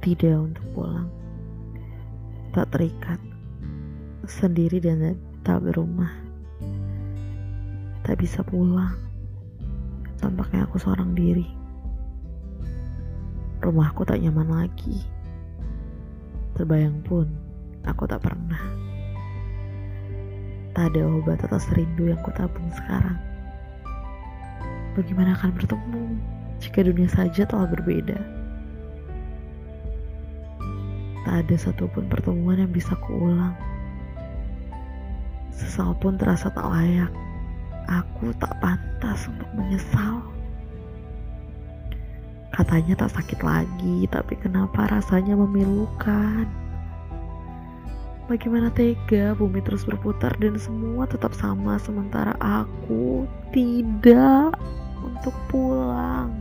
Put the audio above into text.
Tidak untuk pulang. Tak terikat. Sendiri dan tak berumah. Tak bisa pulang. Tampaknya aku seorang diri. Rumahku tak nyaman lagi. Terbayang pun, aku tak pernah. Tak ada obat atas rindu yang kutabung sekarang. Bagaimana akan bertemu jika dunia saja telah berbeda? Tak ada satupun pertemuan yang bisa kuulang. Sesal pun terasa tak layak. Aku tak pantas untuk menyesal. Katanya tak sakit lagi, tapi kenapa rasanya memilukan? Bagaimana tega bumi terus berputar dan semua tetap sama sementara aku tidak untuk pulang.